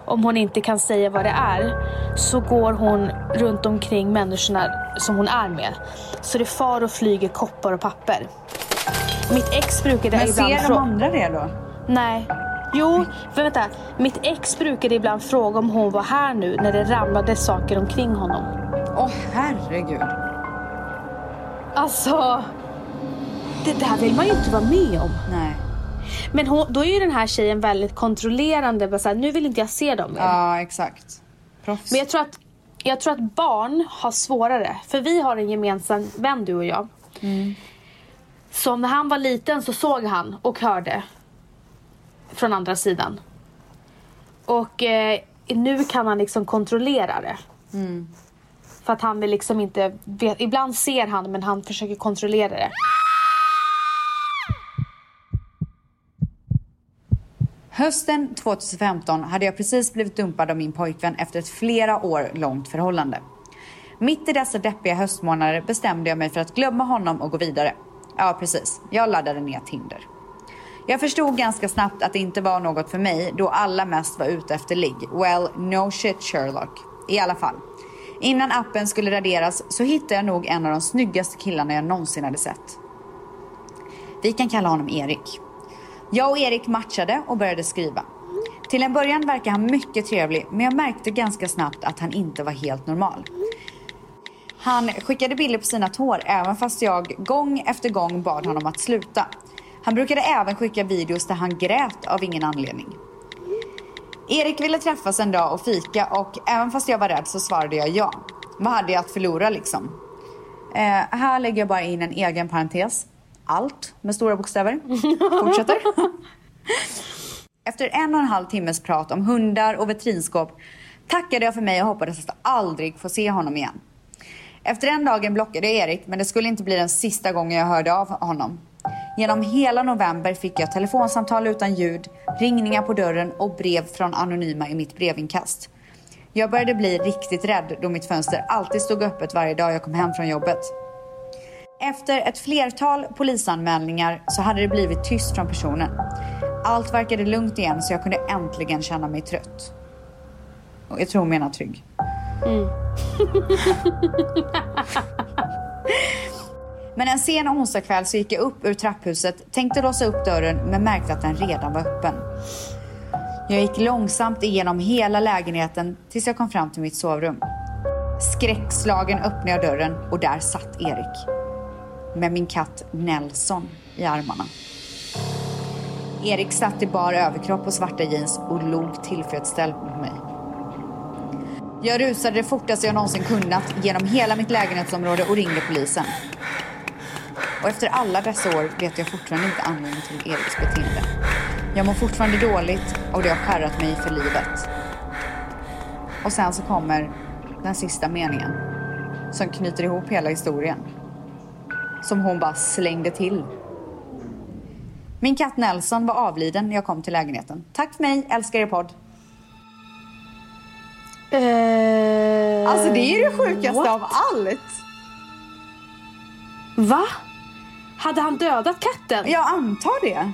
om hon inte kan säga vad det är så går hon runt omkring människorna som hon är med. Så det far och flyger koppar och papper. Mitt ex brukade Men ibland ser de andra det då? Nej. Jo, för vänta. Mitt ex brukade ibland fråga om hon var här nu när det ramlade saker omkring honom. Åh herregud. Alltså, det där vill man ju inte vara med om. Nej. Men hon, då är ju den här tjejen väldigt kontrollerande. Bara så här, nu vill inte jag se dem mer. Ja exakt. Proffs. Men jag tror, att, jag tror att barn har svårare. För vi har en gemensam vän du och jag. Som när han var liten så såg han och hörde från andra sidan. Och eh, nu kan han liksom kontrollera det. För att han vill liksom inte... Vet, ibland ser han men han försöker kontrollera det. Hösten 2015 hade jag precis blivit dumpad av min pojkvän efter ett flera år långt förhållande. Mitt i dessa deppiga höstmånader bestämde jag mig för att glömma honom och gå vidare. Ja, precis. Jag laddade ner Tinder. Jag förstod ganska snabbt att det inte var något för mig då alla mest var ute efter ligg. Well, no shit Sherlock. I alla fall. Innan appen skulle raderas så hittade jag nog en av de snyggaste killarna jag någonsin hade sett. Vi kan kalla honom Erik. Jag och Erik matchade och började skriva. Till en början verkade han mycket trevlig men jag märkte ganska snabbt att han inte var helt normal. Han skickade bilder på sina tår även fast jag gång efter gång bad honom att sluta. Han brukade även skicka videos där han grät av ingen anledning. Erik ville träffas en dag och fika och även fast jag var rädd så svarade jag ja. Vad hade jag att förlora liksom? Eh, här lägger jag bara in en egen parentes. Allt med stora bokstäver. Fortsätter. Efter en och en halv timmes prat om hundar och vitrinskåp tackade jag för mig och hoppades att aldrig få se honom igen. Efter den dagen blockade jag Erik men det skulle inte bli den sista gången jag hörde av honom. Genom hela november fick jag telefonsamtal utan ljud, ringningar på dörren och brev från anonyma i mitt brevinkast. Jag började bli riktigt rädd då mitt fönster alltid stod öppet varje dag jag kom hem från jobbet. Efter ett flertal polisanmälningar så hade det blivit tyst från personen. Allt verkade lugnt igen så jag kunde äntligen känna mig trött. Och jag tror hon menar trygg. Men en sen onsdagskväll så gick jag upp ur trapphuset, tänkte låsa upp dörren men märkte att den redan var öppen. Jag gick långsamt igenom hela lägenheten tills jag kom fram till mitt sovrum. Skräckslagen öppnade jag dörren och där satt Erik. Med min katt Nelson i armarna. Erik satt i bar överkropp och svarta jeans och log tillfredsställd mot mig. Jag rusade det fortaste jag någonsin kunnat genom hela mitt lägenhetsområde och ringde polisen. Och efter alla dessa år vet jag fortfarande inte anledningen till Eriks beteende. Jag mår fortfarande dåligt och det har skärrat mig för livet. Och sen så kommer den sista meningen som knyter ihop hela historien. Som hon bara slängde till. Min katt Nelson var avliden när jag kom till lägenheten. Tack för mig, älskar er podd. Eh, Alltså det är det sjukaste what? av allt. Va? Hade han dödat katten? Jag antar det.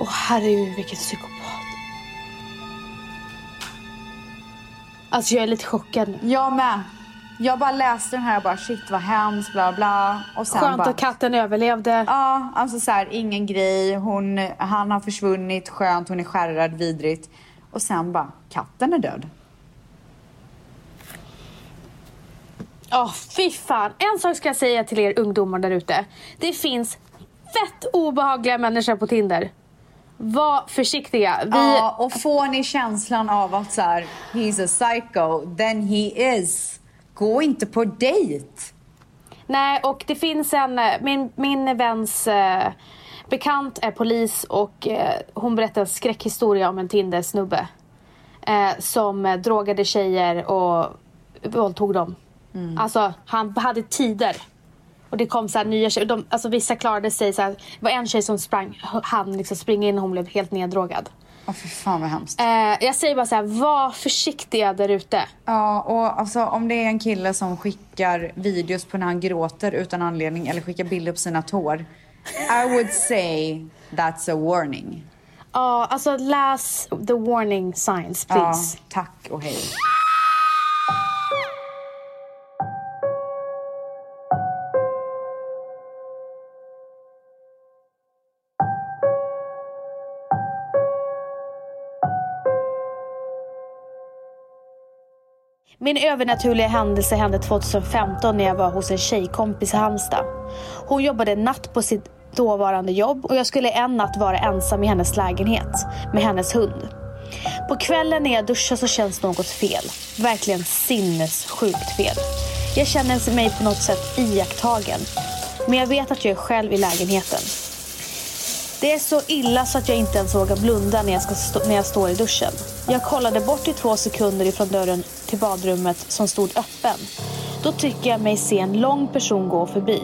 Åh herregud vilken psykopat. Alltså jag är lite chockad nu. Jag med. Jag bara läste den här och bara shit vad hemskt bla bla. Och sen Skönt bara, att katten överlevde. Ja, alltså så här, ingen grej. Hon, han har försvunnit, skönt, hon är skärrad, vidrigt. Och sen bara, katten är död. Åh fy fan. En sak ska jag säga till er ungdomar där ute. Det finns fett obehagliga människor på Tinder. Var försiktiga. Vi... Ja, och får ni känslan av att så här, he's a psycho, then he is. Gå inte på dejt. Nej, och det finns en... eh, Min, min väns eh, bekant är polis och eh, hon berättar en skräckhistoria om en Tinder-snubbe. Eh, som eh, drogade tjejer och våldtog dem. Alltså, han hade tider. Och det kom så nya tjejer. De, alltså, vissa klarade sig så här. Det var en tjej som sprang, han liksom springa in och hon blev helt neddrogad. Åh fy fan vad hemskt. Eh, jag säger bara så här, var försiktiga där ute. Ja, och alltså om det är en kille som skickar videos på när han gråter utan anledning eller skickar bilder på sina tår. I would say that's a warning. Ja, alltså läs the warning signs Ja, please. tack och hej. Min övernaturliga händelse hände 2015 när jag var hos en tjejkompis i Halmstad. Hon jobbade natt på sitt dåvarande jobb och jag skulle en natt vara ensam i hennes lägenhet med hennes hund. På kvällen när jag duschar så känns något fel. Verkligen sinnessjukt fel. Jag känner mig på något sätt iakttagen. Men jag vet att jag är själv i lägenheten. Det är så illa så att jag inte ens vågar blunda när jag, ska stå, när jag står i duschen. Jag kollade bort i två sekunder ifrån dörren till badrummet som stod öppen. Då tycker jag mig se en lång person gå förbi.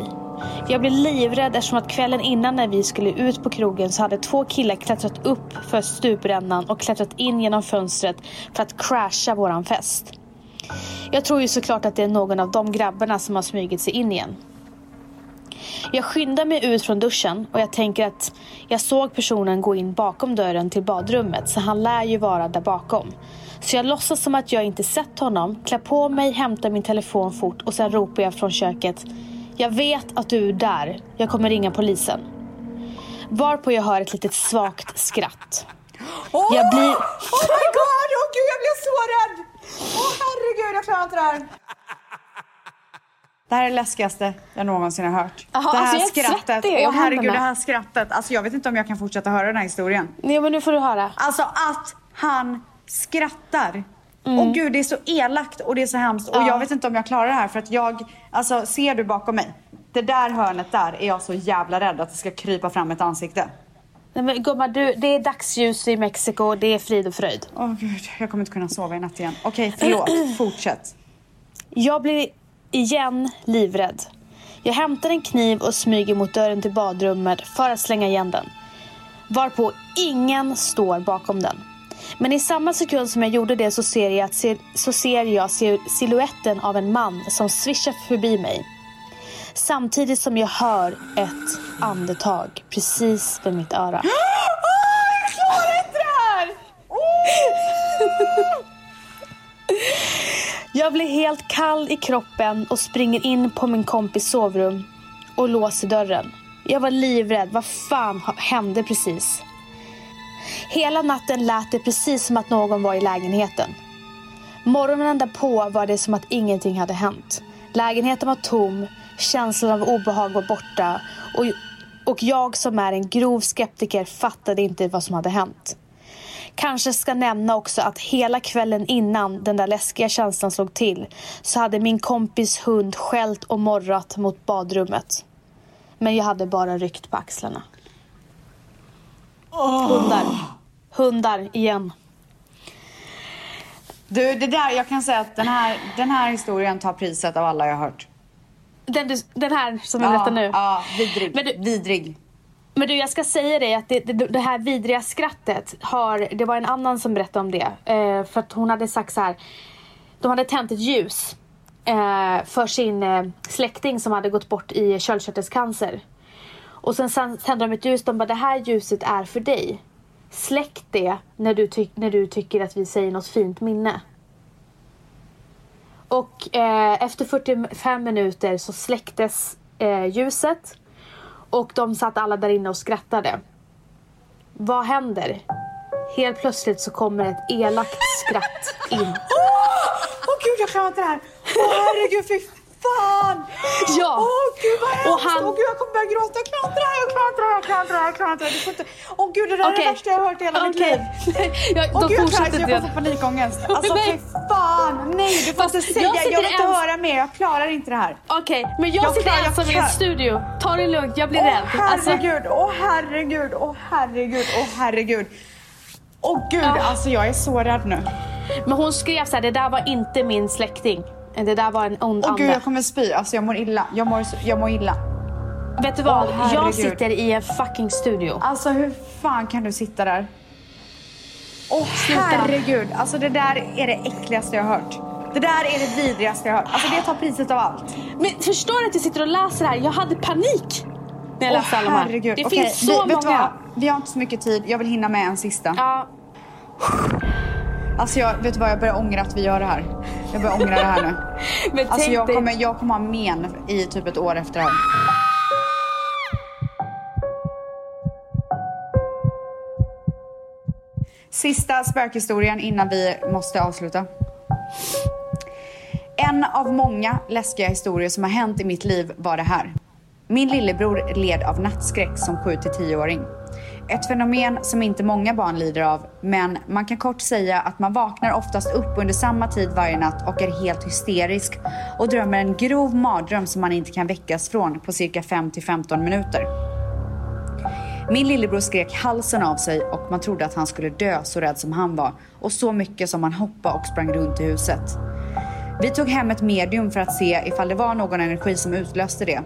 Jag blev livrädd eftersom att kvällen innan när vi skulle ut på krogen så hade två killar klättrat upp för stuprännan och klättrat in genom fönstret för att crasha våran fest. Jag tror ju såklart att det är någon av de grabbarna som har smugit sig in igen. Jag skyndar mig ut från duschen och jag tänker att jag såg personen gå in bakom dörren till badrummet så han lär ju vara där bakom. Så jag låtsas som att jag inte sett honom, klär på mig, hämtar min telefon fort och sen ropar jag från köket. Jag vet att du är där. Jag kommer ringa polisen. Varpå jag hör ett litet svagt skratt. Oh! Jag blir- Oh my god! Åh gud, jag blev så rädd! Åh herregud, jag klarar inte det här. Det här är det läskigaste jag någonsin har hört. Jaha, det här alltså skrattet. Åh herregud, händerna. det här skrattet. Alltså jag vet inte om jag kan fortsätta höra den här historien. Nej men nu får du höra. Alltså att han skrattar. Och gud, det är så elakt och det är så hemskt. Och Ja. jag vet inte om jag klarar det här för att jag, alltså ser du bakom mig? Det där hörnet där är jag så jävla rädd att det ska krypa fram ett ansikte. Nej, men gumman, du, det är dagsljus i Mexiko. Det är frid och fröjd. Åh gud, jag kommer inte kunna sova i natt igen. Okej, förlåt. Fortsätt. Jag blir igen livrädd. Jag hämtar en kniv och smyger mot dörren till badrummet för att slänga igen den. Varpå ingen står bakom den. Men i samma sekund som jag gjorde det så ser jag, att, så ser jag siluetten av en man som svischar förbi mig. Samtidigt som jag hör ett andetag precis vid mitt öra. Jag blir helt kall i kroppen och springer in på min kompis sovrum och låser dörren. Jag var livrädd. Vad fan hände precis? Hela natten lät det precis som att någon var i lägenheten. Morgonen därpå var det som att ingenting hade hänt. Lägenheten var tom, känslan av obehag var borta och, och jag som är en grov skeptiker fattade inte vad som hade hänt. Kanske ska nämna också att hela kvällen innan den där läskiga känslan slog till så hade min kompis hund skällt och morrat mot badrummet. Men jag hade bara ryckt på axlarna. Hundar. Hundar igen. Du, det där, jag kan säga att den här, den här historien tar priset av alla jag har hört. Den, den här som jag Ja, berättar nu? ja, vidrig. Men du- vidrig. Men du, jag ska säga dig att det, det, det här vidriga skrattet har, det var en annan som berättade om det. Eh, för att hon hade sagt så här, de hade tänt ett ljus eh, för sin eh, släkting som hade gått bort i köldkörtelcancer. Och sen, sen tände de ett ljus, de bara det här ljuset är för dig. Släck det när du, ty- när du tycker att vi säger något fint minne. Och eh, efter 45 minuter så släcktes eh, ljuset och de satt alla där inne och skrattade. Vad händer? Helt plötsligt så kommer ett elakt skratt in. Åh gud, jag klarar inte det här. Åh herregud, fy fan! Ja. Åh gud vad hemskt! Han- Åh gud, jag kommer börja gråta. Jag klarar det här, jag inte det här, jag klarar jag. Du får inte... Åh gud, det där är Okej. det värsta jag har hört i hela mitt Okej. liv. ja, Åh då gud, jag jag får det. panikångest. Alltså fy fan! Nej, du får Fast inte jag säga. Jag, sitter vill inte ens- höra mer. Jag klarar inte det här. Okej, men jag, Jag sitter jag ensam i en studio. Ta det lugnt, jag blir Åh rädd. Alltså, herregud, åh herregud, åh herregud, åh herregud. Åh gud, Ja. alltså jag är så rädd nu. men hon skrev så här, det där var inte min släkting. Det där var en ond Åh ande. gud, jag kommer spy. Alltså jag mår illa. Jag mår, jag mår illa. Vet du vad? Åh, jag sitter i en fucking studio. Alltså hur fan kan du sitta där? Åh herregud, alltså det där är det äckligaste jag har hört. Det där är det vidrigaste jag har hört. Alltså det tar priset av allt. Men förstår du att jag sitter och läser det här? Jag hade panik när jag läste alla de här. herregud. Det Okej, finns så vi, vet du många. vad? Vi har inte så mycket tid. Jag vill hinna med en sista. Ja, Alltså jag, vet du vad, jag börjar ångra att vi gör det här. Jag börjar ångra det här nu. men Alltså jag kommer, jag kommer ha men i typ ett år efter det här. Sista spökhistorien innan vi måste avsluta. En av många läskiga historier som har hänt i mitt liv var det här. Min lillebror led av nattskräck som 7-10-åring. Ett fenomen som inte många barn lider av, men man kan kort säga att man vaknar oftast upp under samma tid varje natt och är helt hysterisk och drömmer en grov mardröm som man inte kan väckas från på cirka 5-15 minuter. Min lillebror skrek halsen av sig och man trodde att han skulle dö så rädd som han var och så mycket som han hoppade och sprang runt i huset. Vi tog hem ett medium för att se ifall det var någon energi som utlöste det.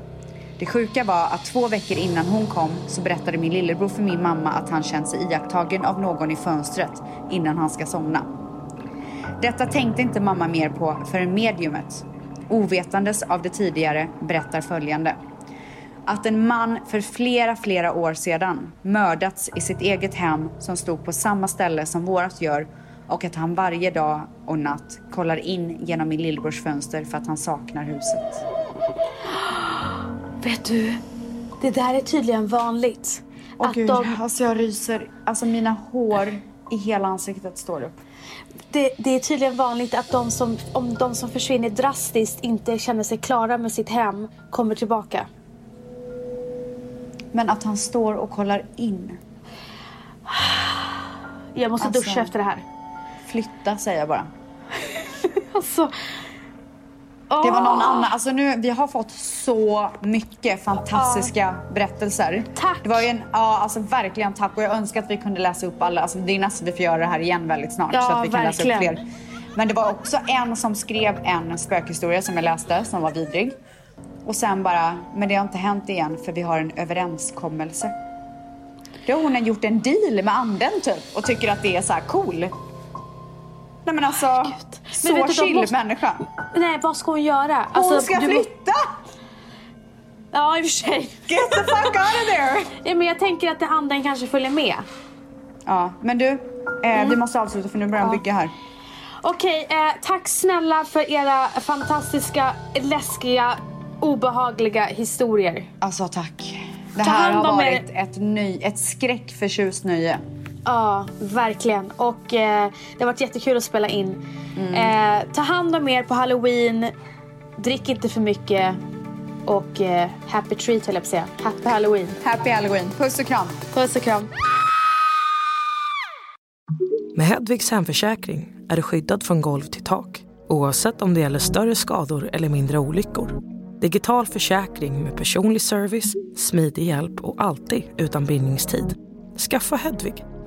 Det sjuka var att två veckor innan hon kom så berättade min lillebror för min mamma att han känt sig iakttagen av någon i fönstret innan han ska somna. Detta tänkte inte mamma mer på förrän mediumet, ovetandes av det tidigare, berättar följande. Att en man för flera, flera år sedan mördats i sitt eget hem som stod på samma ställe som vårat gör och att han varje dag och natt kollar in genom min lillebrors fönster för att han saknar huset. Vet du, det där är tydligen vanligt. Åh att gud, de, alltså jag ryser. Alltså mina hår i hela ansiktet står upp. det, det är tydligen vanligt att de som, om de som försvinner drastiskt inte känner sig klara med sitt hem kommer tillbaka. Men att han står och kollar in. Jag måste Alltså. duscha efter det här. Flytta säger jag bara. Alltså. Det var någon annan. Alltså nu, vi har fått så mycket fantastiska berättelser. Tack. Det var ju en, ja alltså verkligen tack och jag önskar att vi kunde läsa upp alla. Alltså det är nästan vi får göra det här igen väldigt snart Ja, så att vi kan läsa upp fler. Men det var också en som skrev en spökhistoria som jag läste som var vidrig. Och sen bara, men det har inte hänt igen för vi har en överenskommelse. Då har hon gjort en deal med anden typ och tycker att det är så här cool. Nej men alltså, så vet du, de chill måste- människa. Nej, vad ska hon göra? Hon Alltså, ska du- flytta! Ja, i och för sig. Get the fuck out of there! Ja, men jag tänker att anden kanske följer med. Ja, men du, eh, vi måste avsluta för nu börjar de bygga här. Okej, eh, tack snälla för era fantastiska, läskiga, obehagliga historier. Alltså tack. Det här har er. varit ett, ny, ett skräckförtjust nöje. Ja, verkligen. Och eh, det har varit jättekul att spela in. Eh, ta hand om er på halloween. Drick inte för mycket. Och eh, happy treat höll jag på att säga. Happy halloween. Happy halloween. Puss och kram. Puss och kram. Med Hedvigs hemförsäkring är du skyddad från golv till tak oavsett om det gäller större skador eller mindre olyckor. Digital försäkring med personlig service, smidig hjälp och alltid utan bindningstid. Skaffa Hedvig